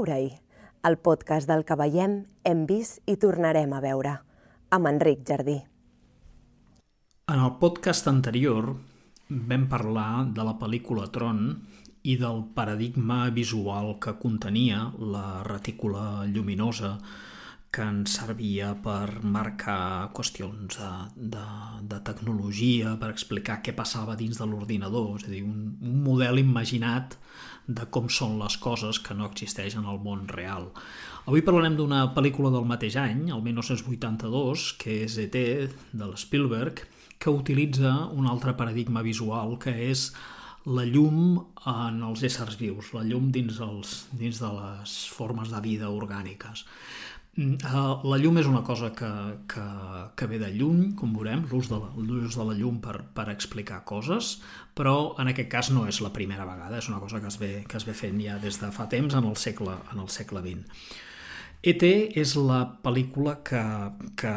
Veure-hi, el podcast del que veiem, hem vist i tornarem a veure, amb Enric Jardí. En el podcast anterior vam parlar de la pel·lícula Tron i del paradigma visual que contenia la retícula lluminosa que ens servia per marcar qüestions de, de, de tecnologia, per explicar què passava dins de l'ordinador, és a dir, un, un model imaginat de com són les coses que no existeixen al món real. Avui parlarem d'una pel·lícula del mateix any, el 1982, que és E.T. de l'Spielberg, que utilitza un altre paradigma visual que és la llum en els éssers vius, la llum dins, els, dins de les formes de vida orgàniques. Mm, eh, la llum és una cosa que, que, que ve de lluny, com veurem, l'ús de, de la llum per, per explicar coses, però en aquest cas no és la primera vegada, és una cosa que es ve, que es ve fent ja des de fa temps en el segle, en el segle XX. E.T. és la pel·lícula que, que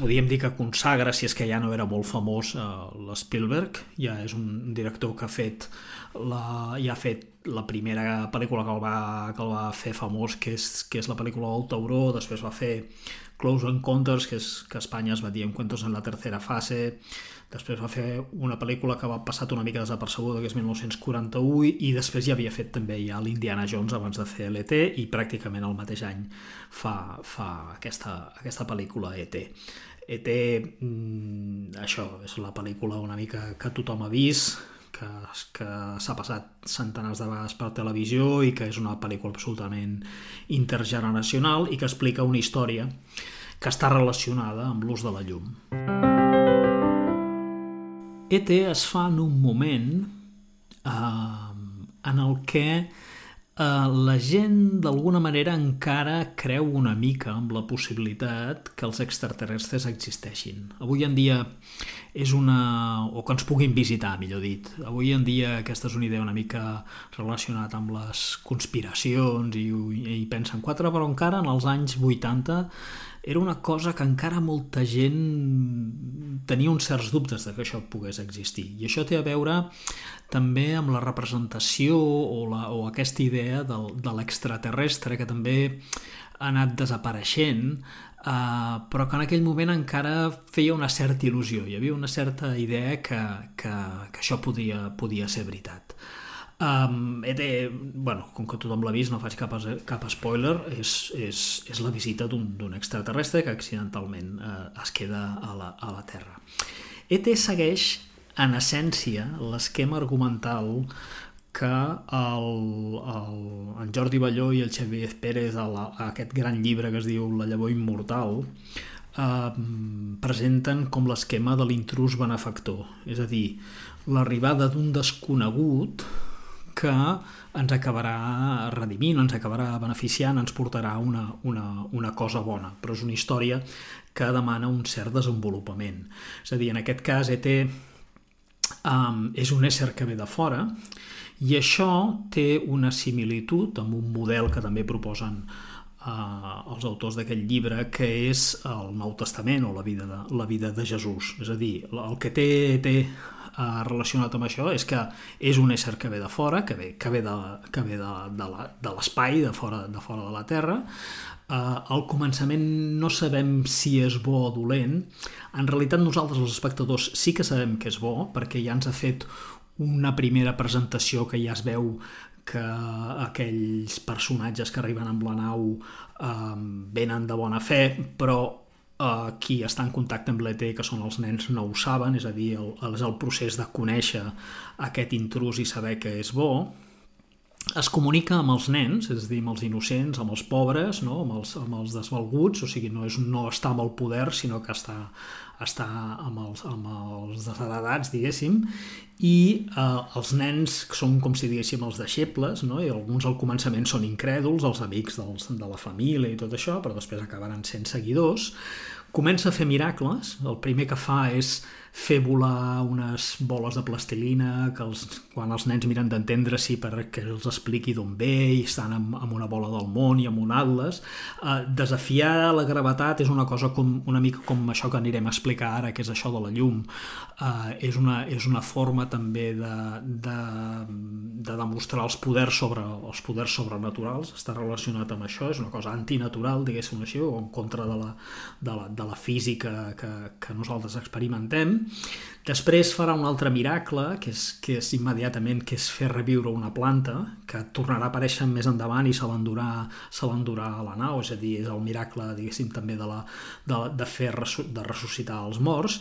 podríem dir que consagra, si és que ja no era molt famós, eh, l'Spielberg. Ja és un director que ha fet la, ja ha fet la primera pel·lícula que el va, que el va fer famós, que és, que és la pel·lícula del Tauró, després va fer Close Encounters, que, és, que a Espanya es va dir Encuentros en la tercera fase, després va fer una pel·lícula que va passar una mica desapercebuda, que és 1941, i després ja havia fet també ja l'Indiana Jones abans de fer l'ET, i pràcticament el mateix any fa, fa aquesta, aquesta pel·lícula ET. ET, mm, això, és la pel·lícula una mica que tothom ha vist, que, que s'ha passat centenars de vegades per televisió i que és una pel·lícula absolutament intergeneracional i que explica una història que està relacionada amb l'ús de la llum. ET es fa en un moment eh, en el que eh, la gent d'alguna manera encara creu una mica amb la possibilitat que els extraterrestres existeixin. Avui en dia és una... o que ens puguin visitar, millor dit. Avui en dia aquesta és una idea una mica relacionada amb les conspiracions i, i pensen quatre, però encara en els anys 80 era una cosa que encara molta gent tenia uns certs dubtes de que això pogués existir. I això té a veure també amb la representació o, la, o aquesta idea del, de l'extraterrestre que també ha anat desapareixent, eh, però que en aquell moment encara feia una certa il·lusió. Hi havia una certa idea que, que, que això podia, podia ser veritat. Um, ET, bueno, com que tothom l'ha vist, no faig cap, cap spoiler, és, és, és la visita d'un extraterrestre que accidentalment uh, es queda a la, a la Terra. ET segueix, en essència, l'esquema argumental que el, el, en Jordi Balló i el Xavier Pérez a, la, a aquest gran llibre que es diu La llavor immortal eh, presenten com l'esquema de l'intrus benefactor, és a dir, l'arribada d'un desconegut que ens acabarà redimint, ens acabarà beneficiant, ens portarà una, una, una cosa bona, però és una història que demana un cert desenvolupament. És a dir, en aquest cas, ET um, és un ésser que ve de fora i això té una similitud amb un model que també proposen uh, els autors d'aquest llibre, que és el Nou Testament o la vida de, la vida de Jesús. És a dir, el que té, té eh, relacionat amb això és que és un ésser que ve de fora, que ve, que ve de, que ve de, de l'espai, de, fora, de fora de la Terra. Eh, al començament no sabem si és bo o dolent. En realitat nosaltres, els espectadors, sí que sabem que és bo, perquè ja ens ha fet una primera presentació que ja es veu que aquells personatges que arriben amb la nau eh, venen de bona fe, però eh, qui està en contacte amb l'ET, que són els nens, no ho saben, és a dir, el, és el procés de conèixer aquest intrus i saber que és bo, es comunica amb els nens, és a dir, amb els innocents, amb els pobres, no? amb, els, amb els desvalguts, o sigui, no, és, no està amb el poder, sinó que està, està amb els, amb els desheredats, diguéssim, i eh, els nens són com si diguéssim els deixebles, no? i alguns al començament són incrèduls, els amics dels, de la família i tot això, però després acabaran sent seguidors, comença a fer miracles, el primer que fa és fer volar unes boles de plastilina que els, quan els nens miren d'entendre si perquè els expliqui d'on ve i estan amb, amb una bola del món i amb un atles eh, desafiar la gravetat és una cosa com, una mica com això que anirem a explicar ara que és això de la llum. Eh, és, una, és una forma també de, de, de demostrar els poders sobre els poders sobrenaturals. Està relacionat amb això, és una cosa antinatural diguéssim així, o en contra de la, de la, de la física que, que nosaltres experimentem Després farà un altre miracle, que és, que és immediatament que és fer reviure una planta, que tornarà a aparèixer més endavant i se l'endurà a la nau, és a dir, és el miracle, diguéssim, també de, la, de, de fer de ressuscitar els morts.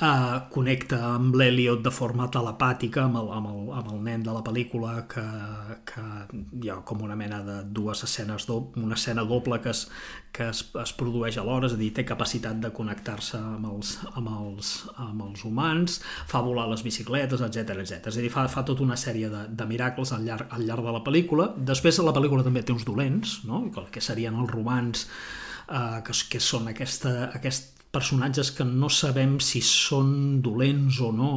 Eh, connecta amb l'Eliot de forma telepàtica amb el, amb, el, amb el nen de la pel·lícula, que, que hi ha com una mena de dues escenes, do, una escena doble que es, que es, es produeix alhora, és a dir, té capacitat de connectar-se amb els, amb els, amb els humans, fa volar les bicicletes, etc etc. És a dir, fa, fa tota una sèrie de, de miracles al llarg, al llarg de la pel·lícula. Després la pel·lícula també té uns dolents, no? que serien els romans, eh, que, que són aquesta, aquest personatges que no sabem si són dolents o no,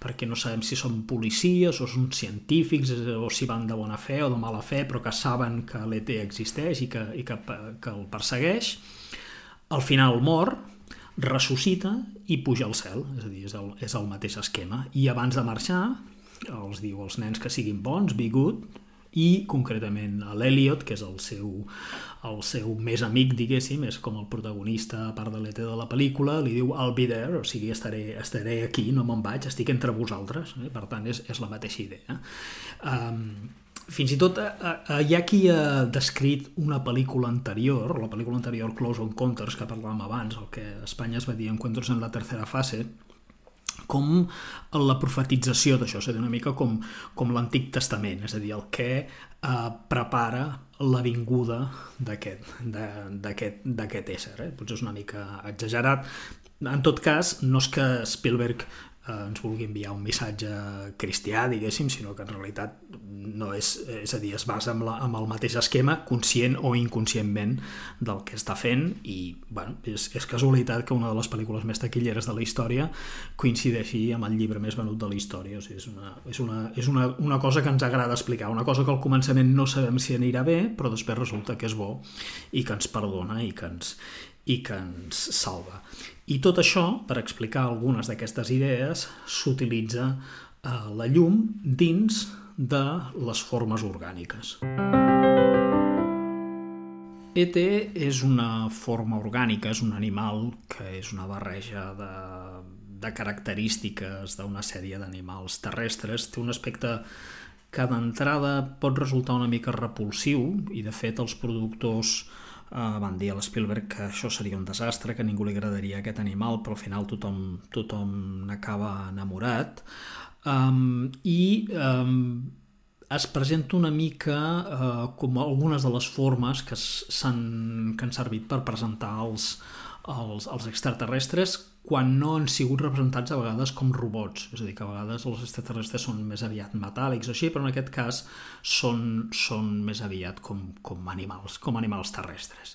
perquè no sabem si són policies o són científics o si van de bona fe o de mala fe, però que saben que l'ET existeix i que, i que, que el persegueix. Al final mor, ressuscita i puja al cel, és a dir, és el, és el mateix esquema. I abans de marxar, els diu als nens que siguin bons, be good, i concretament a l'Eliot, que és el seu, el seu més amic, diguéssim, és com el protagonista, a part de l'ET de la pel·lícula, li diu I'll be there, o sigui, estaré, estaré aquí, no me'n vaig, estic entre vosaltres, eh? per tant, és, és la mateixa idea. Um, fins i tot eh, eh, hi ha qui ha descrit una pel·lícula anterior, la pel·lícula anterior Close Encounters, que parlàvem abans, el que a Espanya es va dir Encuentros en la tercera fase, com la profetització d'això, és a dir, una mica com, com l'Antic Testament, és a dir, el que eh, prepara la vinguda d'aquest ésser. Eh? Potser és una mica exagerat. En tot cas, no és que Spielberg eh, ens vulgui enviar un missatge cristià, diguéssim, sinó que en realitat no és, és a dir, es basa en, la, en el mateix esquema, conscient o inconscientment del que està fent i, bueno, és, és casualitat que una de les pel·lícules més taquilleres de la història coincideixi amb el llibre més venut de la història, o sigui, és, una, és, una, és una, una cosa que ens agrada explicar, una cosa que al començament no sabem si anirà bé, però després resulta que és bo i que ens perdona i que ens, i que ens salva. I tot això, per explicar algunes d'aquestes idees, s'utilitza eh, la llum dins de les formes orgàniques. ET és una forma orgànica, és un animal que és una barreja de, de característiques d'una sèrie d'animals terrestres. Té un aspecte que d'entrada pot resultar una mica repulsiu i de fet els productors Uh, van dir a l'Spielberg que això seria un desastre, que ningú li agradaria aquest animal, però al final tothom, tothom n'acaba enamorat. Um, I um, es presenta una mica uh, com algunes de les formes que, han, que han servit per presentar els, els, els extraterrestres quan no han sigut representats a vegades com robots, és a dir, que a vegades els extraterrestres són més aviat metàl·lics o així, però en aquest cas són, són més aviat com, com animals, com animals terrestres.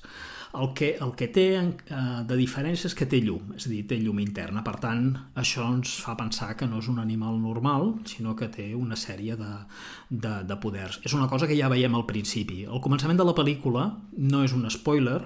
El que, el que té eh, de diferència és que té llum, és a dir, té llum interna, per tant, això ens fa pensar que no és un animal normal, sinó que té una sèrie de, de, de poders. És una cosa que ja veiem al principi. El començament de la pel·lícula no és un spoiler,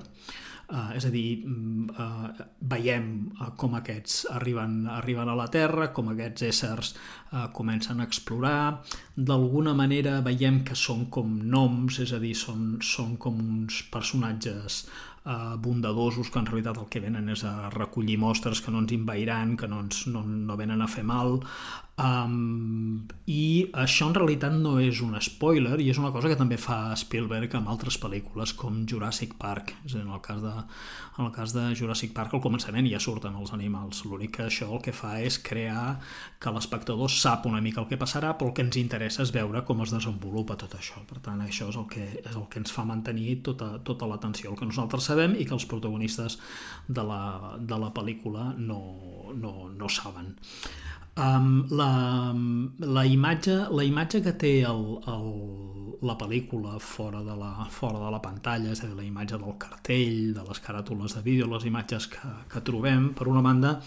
Uh, és a dir, uh, veiem uh, com aquests arriben, arriben a la Terra, com aquests éssers uh, comencen a explorar, d'alguna manera veiem que són com noms, és a dir, són, són com uns personatges eh, bondadosos que en realitat el que venen és a recollir mostres que no ens invaïran, que no, ens, no, no venen a fer mal um, i això en realitat no és un spoiler i és una cosa que també fa Spielberg amb altres pel·lícules com Jurassic Park. És a dir, en el cas de, en el cas de Jurassic Park al començament ja surten els animals. L'únic que això el que fa és crear que l'espectador sap una mica el que passarà però el que ens interessa és veure com es desenvolupa tot això. Per tant això és el que, és el que ens fa mantenir tota, tota l'atenció el que nosaltres sabem i que els protagonistes de la, de la pel·lícula no, no, no saben. Um, la, la, imatge, la imatge que té el, el, la pel·lícula fora de la, fora de la pantalla, és a dir, la imatge del cartell, de les caràtules de vídeo, les imatges que, que trobem, per una banda,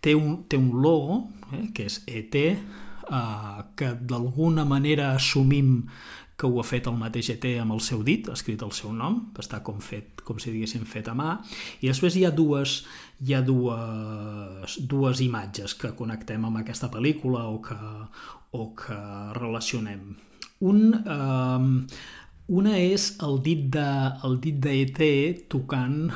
té un, té un logo, eh, que és ET, eh, que d'alguna manera assumim que ho ha fet el mateix ET amb el seu dit, ha escrit el seu nom, està com fet, com si diguéssim fet a mà, i després hi ha dues, hi ha dues, dues imatges que connectem amb aquesta pel·lícula o que, o que relacionem. Un, eh, una és el dit de, el dit de ET tocant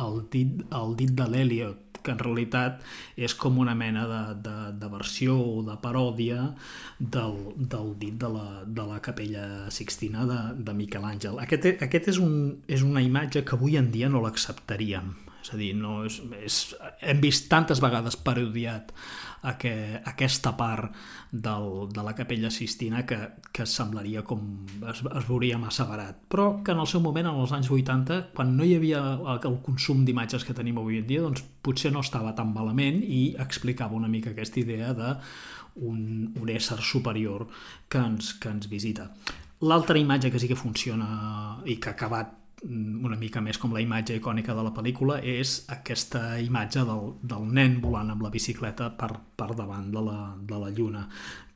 el dit, el dit de l'Eliot, que en realitat és com una mena de, de, de versió o de paròdia del, del dit de la, de la capella Sixtina de, de Miquel Àngel. Aquest, aquest és, un, és una imatge que avui en dia no l'acceptaríem. És a dir, no és, és, hem vist tantes vegades parodiat que, aquesta part del, de la capella Sistina que, que semblaria com es, es veuria massa barat. Però que en el seu moment, en els anys 80, quan no hi havia el consum d'imatges que tenim avui en dia, doncs potser no estava tan malament i explicava una mica aquesta idea de un, un ésser superior que ens, que ens visita. L'altra imatge que sí que funciona i que ha acabat una mica més com la imatge icònica de la pel·lícula és aquesta imatge del, del nen volant amb la bicicleta per, per davant de la, de la lluna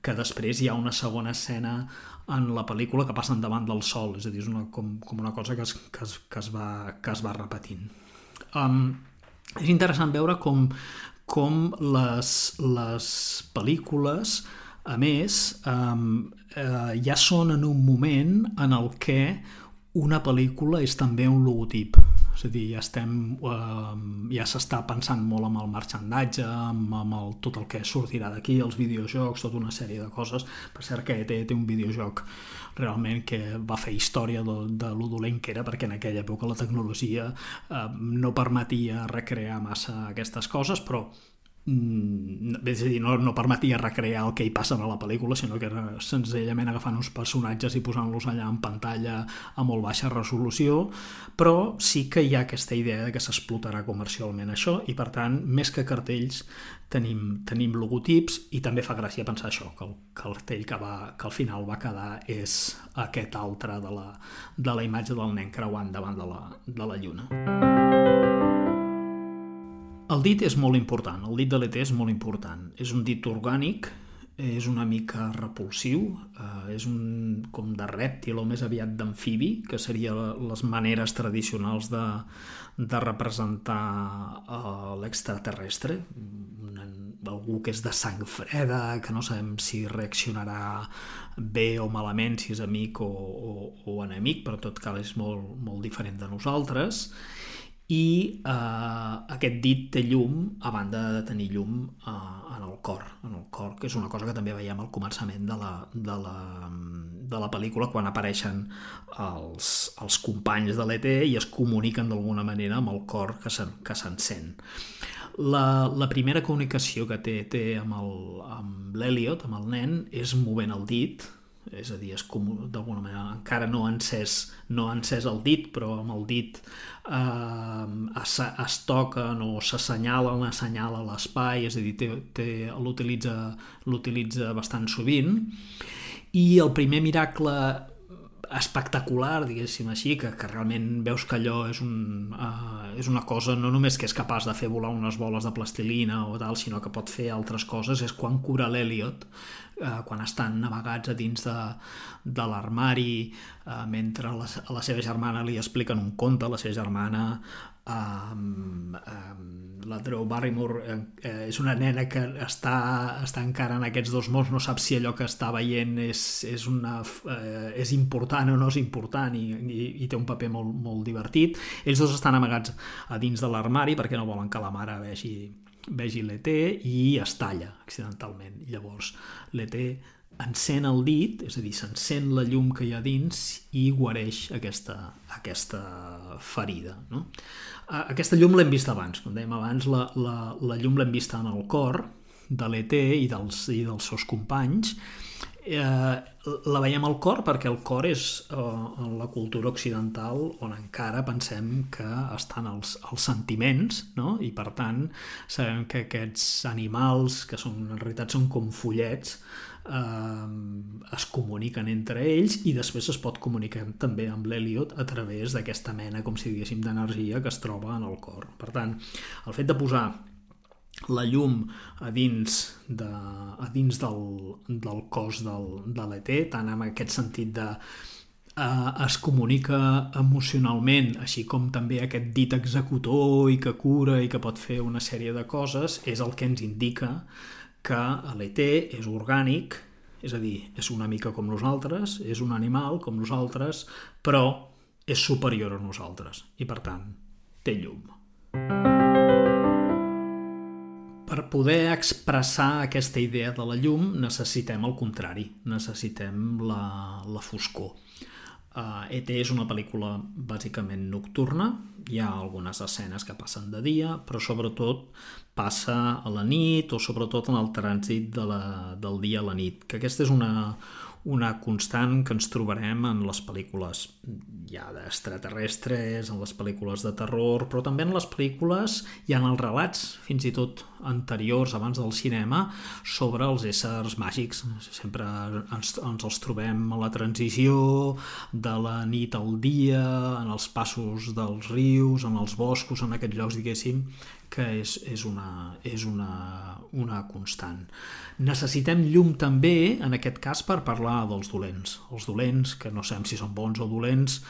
que després hi ha una segona escena en la pel·lícula que passen davant del sol és a dir, és una, com, com una cosa que es, que es, que es, va, que es va repetint. Um, és interessant veure com, com les, les pel·lícules a més um, eh, ja són en un moment en el que una pel·lícula és també un logotip. És a dir, ja estem eh, ja s'està pensant molt amb el marxandatge amb, amb el, tot el que sortirà d'aquí els videojocs, tota una sèrie de coses. Per cert que ET té un videojoc realment que va fer història de, de lo dolent que era perquè en aquella època la tecnologia eh, no permetia recrear massa aquestes coses però és a dir, no, no permetia recrear el que hi passa a la pel·lícula, sinó que era senzillament agafant uns personatges i posant-los allà en pantalla a molt baixa resolució, però sí que hi ha aquesta idea de que s'explotarà comercialment això i per tant, més que cartells tenim, tenim logotips i també fa gràcia pensar això, que el cartell que, va, que al final va quedar és aquest altre de la, de la imatge del nen creuant davant de la, de la lluna. El dit és molt important, el dit de l'ET és molt important. És un dit orgànic, és una mica repulsiu, eh, és un com de rèptil o més aviat d'amfibi, que seria les maneres tradicionals de, de representar eh, l'extraterrestre, algú que és de sang freda, que no sabem si reaccionarà bé o malament, si és amic o, o, o enemic, però tot cas és molt, molt diferent de nosaltres, i eh, aquest dit té llum a banda de tenir llum eh, en el cor, en el cor, que és una cosa que també veiem al començament de la, de la, de la pel·lícula quan apareixen els, els companys de l'ET i es comuniquen d'alguna manera amb el cor que s'encén. La, la primera comunicació que té, té amb l'Eliot, amb, amb el nen, és movent el dit, és a dir, com d'alguna manera encara no ha encès, no ha encès el dit, però amb el dit eh, es, es toquen o s'assenyalen, assenyala l'espai, és a dir, l'utilitza bastant sovint. I el primer miracle espectacular, diguéssim així, que, que realment veus que allò és, un, uh, és una cosa no només que és capaç de fer volar unes boles de plastilina o tal, sinó que pot fer altres coses, és quan cura l'Eliot, uh, quan estan navegats a dins de, de l'armari, uh, mentre la, a la seva germana li expliquen un conte, la seva germana um, um, la Drew Barrymore eh, eh, és una nena que està, està encara en aquests dos mons, no sap si allò que està veient és, és, una, eh, és important o no és important i, i, i té un paper molt, molt divertit. Ells dos estan amagats a dins de l'armari perquè no volen que la mare vegi, vegi l'ET i es talla accidentalment. Llavors l'ET encén el dit, és a dir, s'encén la llum que hi ha dins i guareix aquesta, aquesta ferida. No? Aquesta llum l'hem vist abans, com dèiem abans, la, la, la llum l'hem vista en el cor de l'ET i, dels, i dels seus companys, eh, la veiem al cor perquè el cor és eh, en la cultura occidental on encara pensem que estan els, els sentiments no? i per tant sabem que aquests animals que són, en realitat són com follets eh, es comuniquen entre ells i després es pot comunicar també amb l'Eliot a través d'aquesta mena, com si diguéssim, d'energia que es troba en el cor. Per tant, el fet de posar la llum a dins, de, a dins del, del cos del, de l'ET, tant en aquest sentit de eh, es comunica emocionalment, així com també aquest dit executor i que cura i que pot fer una sèrie de coses, és el que ens indica que l'ET és orgànic, és a dir, és una mica com nosaltres, és un animal com nosaltres, però és superior a nosaltres i, per tant, té llum. Per poder expressar aquesta idea de la llum necessitem el contrari, necessitem la, la foscor. Uh, E.T. és una pel·lícula bàsicament nocturna, hi ha algunes escenes que passen de dia, però sobretot passa a la nit o sobretot en el trànsit de la, del dia a la nit, que aquesta és una, una constant que ens trobarem en les pel·lícules ja d'extraterrestres, en les pel·lícules de terror, però també en les pel·lícules i en els relats, fins i tot anteriors, abans del cinema, sobre els éssers màgics. Sempre ens, ens els trobem a la transició de la nit al dia, en els passos dels rius, en els boscos, en aquests llocs, diguéssim, que és, és, una, és una, una constant. Necessitem llum també, en aquest cas, per parlar dels dolents. Els dolents, que no sabem si són bons o dolents,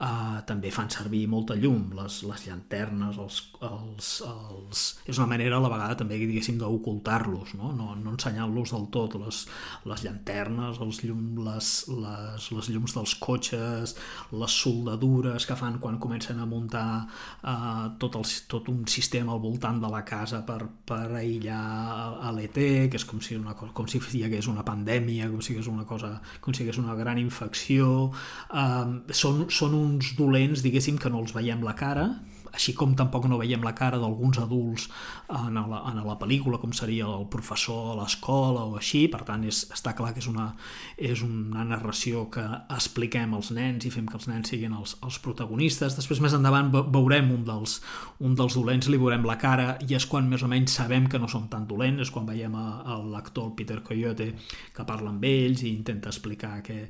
eh, també fan servir molta llum, les, les llanternes, els, els, els... és una manera a la vegada també, diguéssim, d'ocultar-los, no? no, no ensenyant-los del tot, les, les llanternes, els llum, les, les, les llums dels cotxes, les soldadures que fan quan comencen a muntar eh, tot, el, tot un sistema al voltant de la casa per, per aïllar a l'ET, que és com si, una, com si hi hagués una pandèmia, com si hi hagués una cosa, com si hi hagués una gran infecció. Eh, són, són uns dolents, diguéssim, que no els veiem la cara, així com tampoc no veiem la cara d'alguns adults en la, en la pel·lícula, com seria el professor a l'escola o així, per tant és, està clar que és una, és una narració que expliquem als nens i fem que els nens siguin els, els protagonistes. Després més endavant veurem un dels, un dels dolents, li veurem la cara i és quan més o menys sabem que no són tan dolents, és quan veiem l'actor Peter Coyote que parla amb ells i intenta explicar què,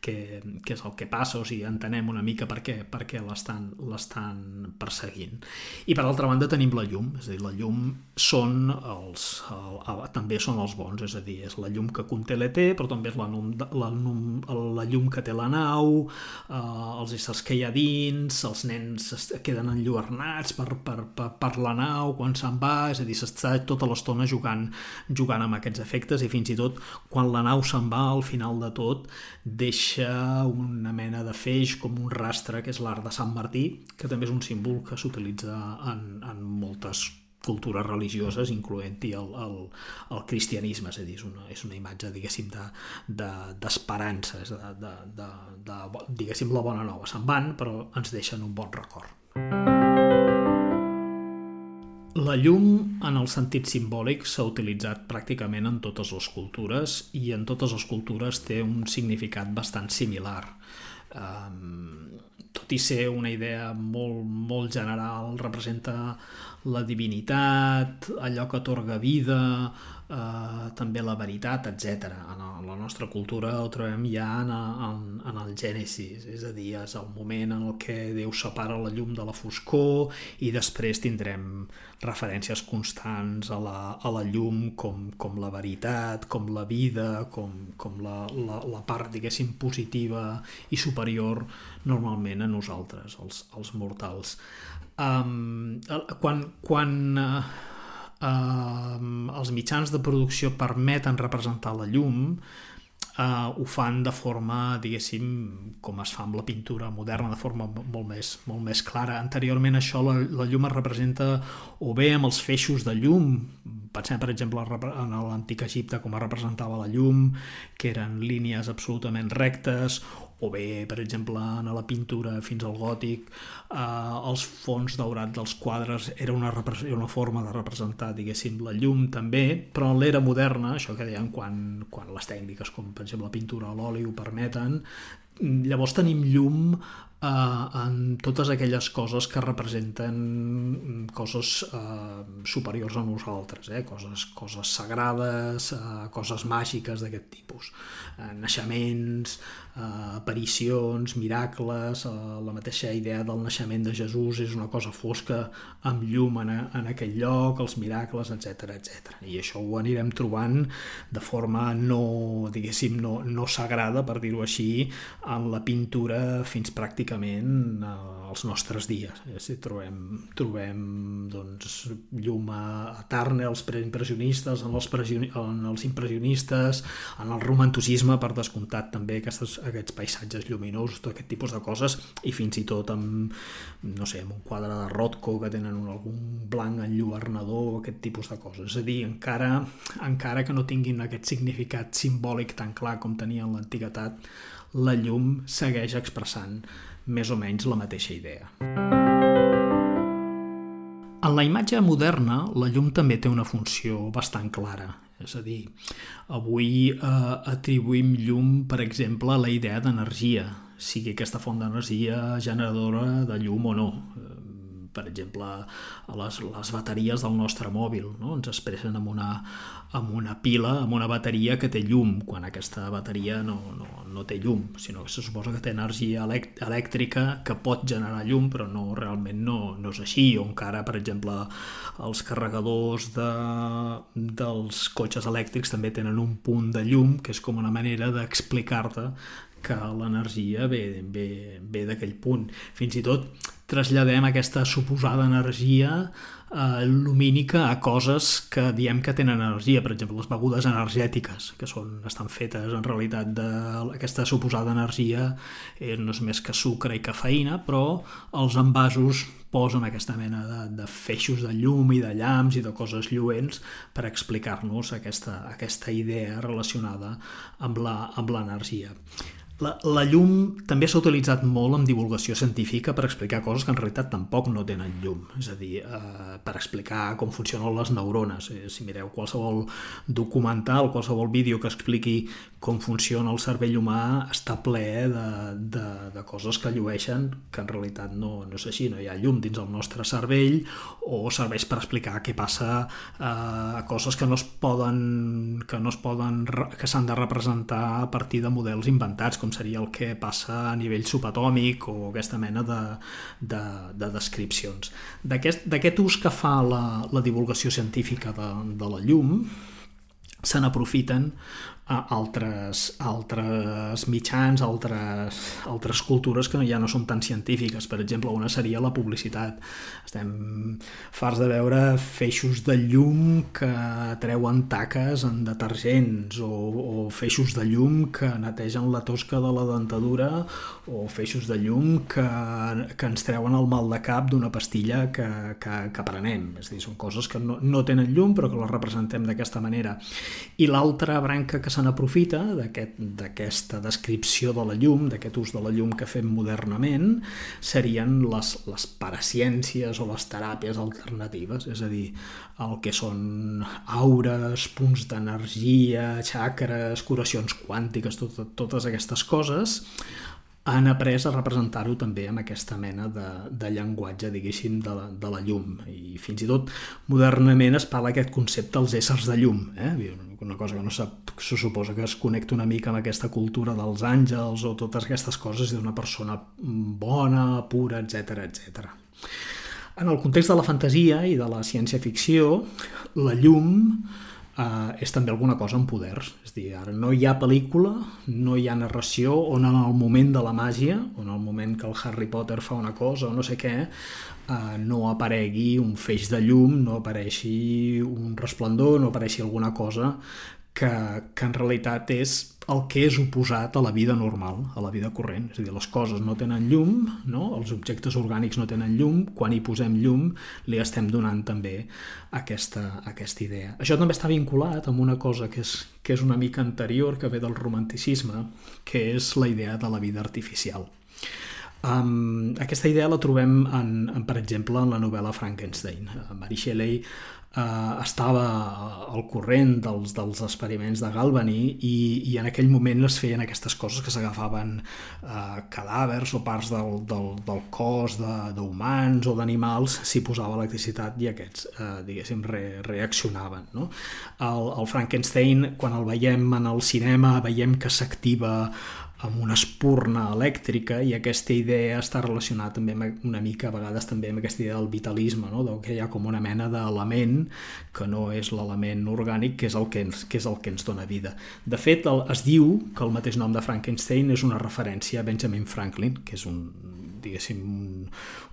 què, què és el que passa, o sigui, entenem una mica per què, què l'estan perseguint seguint. I per altra banda tenim la llum, és a dir, la llum són els, el, el, també són els bons, és a dir, és la llum que conté l'ET, però també és la, num, la, num, la llum que té la nau, eh, els éssers que hi ha dins, els nens es queden enlluernats per, per, per, per la nau quan se'n va, és a dir, s'està tota l'estona jugant, jugant amb aquests efectes i fins i tot quan la nau se'n va al final de tot deixa una mena de feix com un rastre que és l'art de Sant Martí, que també és un símbol que s'utilitza en, en moltes cultures religioses, incloent-hi el, el, el cristianisme, és a dir, és una, és una imatge, diguéssim, d'esperança, de, de, de, de, de, de, diguéssim, la bona nova. Se'n van, però ens deixen un bon record. La llum, en el sentit simbòlic, s'ha utilitzat pràcticament en totes les cultures i en totes les cultures té un significat bastant similar. Um, tot i ser una idea molt, molt general, representa la divinitat, allò que atorga vida, eh, també la veritat, etc. En la nostra cultura ho trobem ja en, en, en el Gènesis, és a dir, és el moment en el que Déu separa la llum de la foscor i després tindrem referències constants a la, a la llum com, com la veritat, com la vida, com, com la, la, la part, diguéssim, positiva i superior normalment a nosaltres, els, els mortals. Um, quan quan uh, uh, els mitjans de producció permeten representar la llum, uh, ho fan de forma, diguéssim, com es fa amb la pintura moderna, de forma molt més, molt més clara. Anteriorment això la, la llum es representa o bé amb els feixos de llum, pensem per exemple en l'antic Egipte com es representava la llum, que eren línies absolutament rectes, o bé, per exemple, en la pintura fins al gòtic, eh, els fons daurats dels quadres era una, una forma de representar, diguéssim, la llum també, però en l'era moderna, això que deien quan, quan les tècniques com, per exemple, la pintura a l'oli ho permeten, llavors tenim llum eh, en totes aquelles coses que representen coses eh, superiors a nosaltres, eh? coses, coses sagrades, eh, coses màgiques d'aquest tipus. Eh, naixements, aparicions, miracles, eh, la mateixa idea del naixement de Jesús és una cosa fosca amb llum en, en aquell lloc, els miracles, etc etc. I això ho anirem trobant de forma no, diguéssim, no, no sagrada, per dir-ho així, en la pintura fins pràcticament pràcticament als nostres dies. Si trobem, trobem doncs, llum a Turner, els preimpressionistes, en els, en els impressionistes, en el romanticisme, per descomptat, també aquests, aquests paisatges lluminosos, tot aquest tipus de coses, i fins i tot amb, no sé, amb un quadre de Rothko que tenen un, algun blanc enlluernador, aquest tipus de coses. És a dir, encara, encara que no tinguin aquest significat simbòlic tan clar com tenia en l'antiguitat, la llum segueix expressant més o menys la mateixa idea. En la imatge moderna, la llum també té una funció bastant clara. És a dir, avui eh, atribuïm llum, per exemple, a la idea d'energia, sigui aquesta font d'energia generadora de llum o no per exemple, les, les bateries del nostre mòbil. No? Ens expressen amb una, amb una pila, amb una bateria que té llum, quan aquesta bateria no, no, no té llum, sinó que se suposa que té energia elèctrica que pot generar llum, però no realment no, no és així. O encara, per exemple, els carregadors de, dels cotxes elèctrics també tenen un punt de llum, que és com una manera d'explicar-te que l'energia ve, ve, ve d'aquell punt. Fins i tot traslladem aquesta suposada energia eh, lumínica a coses que diem que tenen energia, per exemple, les begudes energètiques, que són, estan fetes en realitat d'aquesta suposada energia, eh, no és més que sucre i cafeïna, però els envasos posen aquesta mena de, de feixos de llum i de llamps i de coses lluents per explicar-nos aquesta, aquesta idea relacionada amb l'energia. La, la llum també s'ha utilitzat molt en divulgació científica per explicar coses que en realitat tampoc no tenen llum, és a dir, eh, per explicar com funcionen les neurones. Eh, si mireu qualsevol documental, qualsevol vídeo que expliqui com funciona el cervell humà està ple de, de, de coses que llueixen que en realitat no, no és així, no hi ha llum dins el nostre cervell o serveix per explicar què passa eh, a coses que no es poden que no es poden que s'han de representar a partir de models inventats com seria el que passa a nivell subatòmic o aquesta mena de, de, de descripcions. D'aquest ús que fa la, la divulgació científica de, de la llum, se n'aprofiten altres, altres mitjans, altres, altres cultures que ja no són tan científiques. Per exemple, una seria la publicitat. Estem farts de veure feixos de llum que treuen taques en detergents o, o feixos de llum que netegen la tosca de la dentadura o feixos de llum que, que ens treuen el mal de cap d'una pastilla que, que, que prenem. És a dir, són coses que no, no tenen llum però que les representem d'aquesta manera. I l'altra branca que se n'aprofita d'aquesta aquest, descripció de la llum, d'aquest ús de la llum que fem modernament, serien les, les paraciències o les teràpies alternatives, és a dir, el que són aures, punts d'energia, xacres, curacions quàntiques, tot, totes aquestes coses, han après a representar-ho també amb aquesta mena de, de llenguatge, diguéssim, de la, de la llum. I fins i tot modernament es parla aquest concepte dels éssers de llum, eh? una cosa que no sap, se suposa que es connecta una mica amb aquesta cultura dels àngels o totes aquestes coses d'una persona bona, pura, etc etc. En el context de la fantasia i de la ciència-ficció, la llum eh, és també alguna cosa amb poders. És dir, ara no hi ha pel·lícula, no hi ha narració on en el moment de la màgia, on en el moment que el Harry Potter fa una cosa o no sé què, eh, no aparegui un feix de llum, no apareixi un resplendor, no apareixi alguna cosa que, que en realitat és el que és oposat a la vida normal, a la vida corrent. És a dir, les coses no tenen llum, no? els objectes orgànics no tenen llum, quan hi posem llum li estem donant també aquesta, aquesta idea. Això també està vinculat amb una cosa que és, que és una mica anterior, que ve del romanticisme, que és la idea de la vida artificial. Um, aquesta idea la trobem, en, en, per exemple, en la novel·la Frankenstein. Mary Shelley uh, estava al corrent dels, dels experiments de Galvani i, i en aquell moment es feien aquestes coses que s'agafaven uh, cadàvers o parts del, del, del cos d'humans o d'animals s'hi posava electricitat i aquests, uh, diguéssim, re, reaccionaven. No? El, el Frankenstein, quan el veiem en el cinema, veiem que s'activa amb una espurna elèctrica i aquesta idea està relacionada també amb una mica a vegades també amb aquesta idea del vitalisme, no? que hi ha com una mena d'element que no és l'element orgànic que és, el que, ens, que és el que ens dona vida. De fet, el, es diu que el mateix nom de Frankenstein és una referència a Benjamin Franklin, que és un, diguéssim,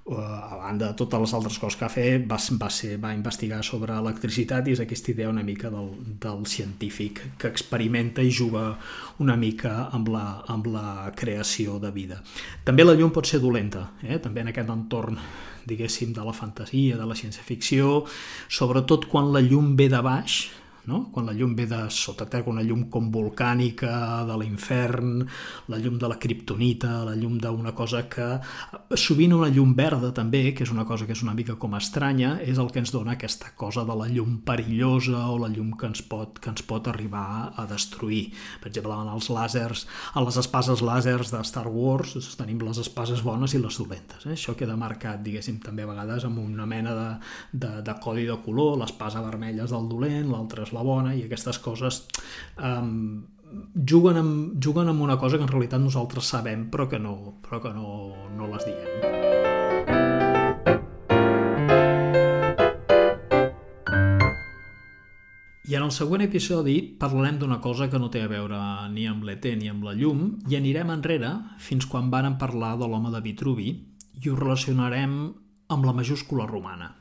uh, a banda de totes les altres coses que ha fet, va, va, ser, va investigar sobre electricitat i és aquesta idea una mica del, del científic que experimenta i juga una mica amb la, amb la creació de vida. També la llum pot ser dolenta, eh? també en aquest entorn diguéssim, de la fantasia, de la ciència-ficció, sobretot quan la llum ve de baix, no? quan la llum ve de sota terra, una llum com volcànica, de l'infern, la llum de la kriptonita, la llum d'una cosa que... Sovint una llum verda també, que és una cosa que és una mica com estranya, és el que ens dona aquesta cosa de la llum perillosa o la llum que ens pot, que ens pot arribar a destruir. Per exemple, en els làsers, a les espases làsers de Star Wars tenim les espases bones i les dolentes. Eh? Això queda marcat, diguéssim, també a vegades amb una mena de, de, de codi de color, l'espasa vermella és del dolent, l'altra és la bona i aquestes coses um, juguen, amb, juguen amb una cosa que en realitat nosaltres sabem però que no, però que no, no les diem. I en el següent episodi parlarem d'una cosa que no té a veure ni amb l'ET ni amb la llum i anirem enrere fins quan varen parlar de l'home de Vitruvi i ho relacionarem amb la majúscula romana.